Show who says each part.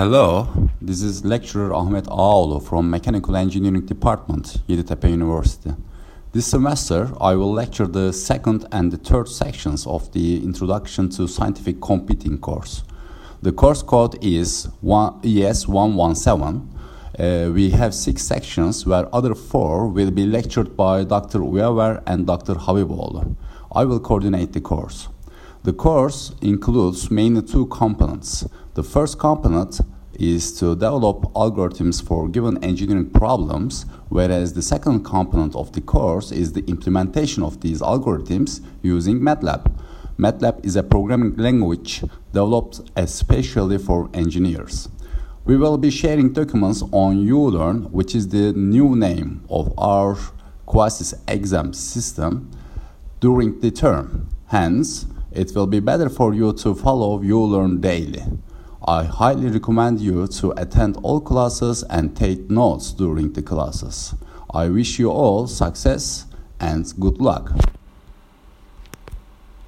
Speaker 1: Hello, this is lecturer Ahmet Ağoğlu from Mechanical Engineering Department, Yeditepe University. This semester, I will lecture the second and the third sections of the Introduction to Scientific Computing course. The course code is ES117. Uh, we have six sections where other four will be lectured by Dr. Uyaver and Dr. Habiboğlu. I will coordinate the course. The course includes mainly two components. The first component is to develop algorithms for given engineering problems, whereas the second component of the course is the implementation of these algorithms using MATLAB. MATLAB is a programming language developed especially for engineers. We will be sharing documents on ULearn, which is the new name of our Quasis exam system, during the term. Hence, it will be better for you to follow ULearn daily. I highly recommend you to attend all classes and take notes during the classes. I wish you all success and good luck.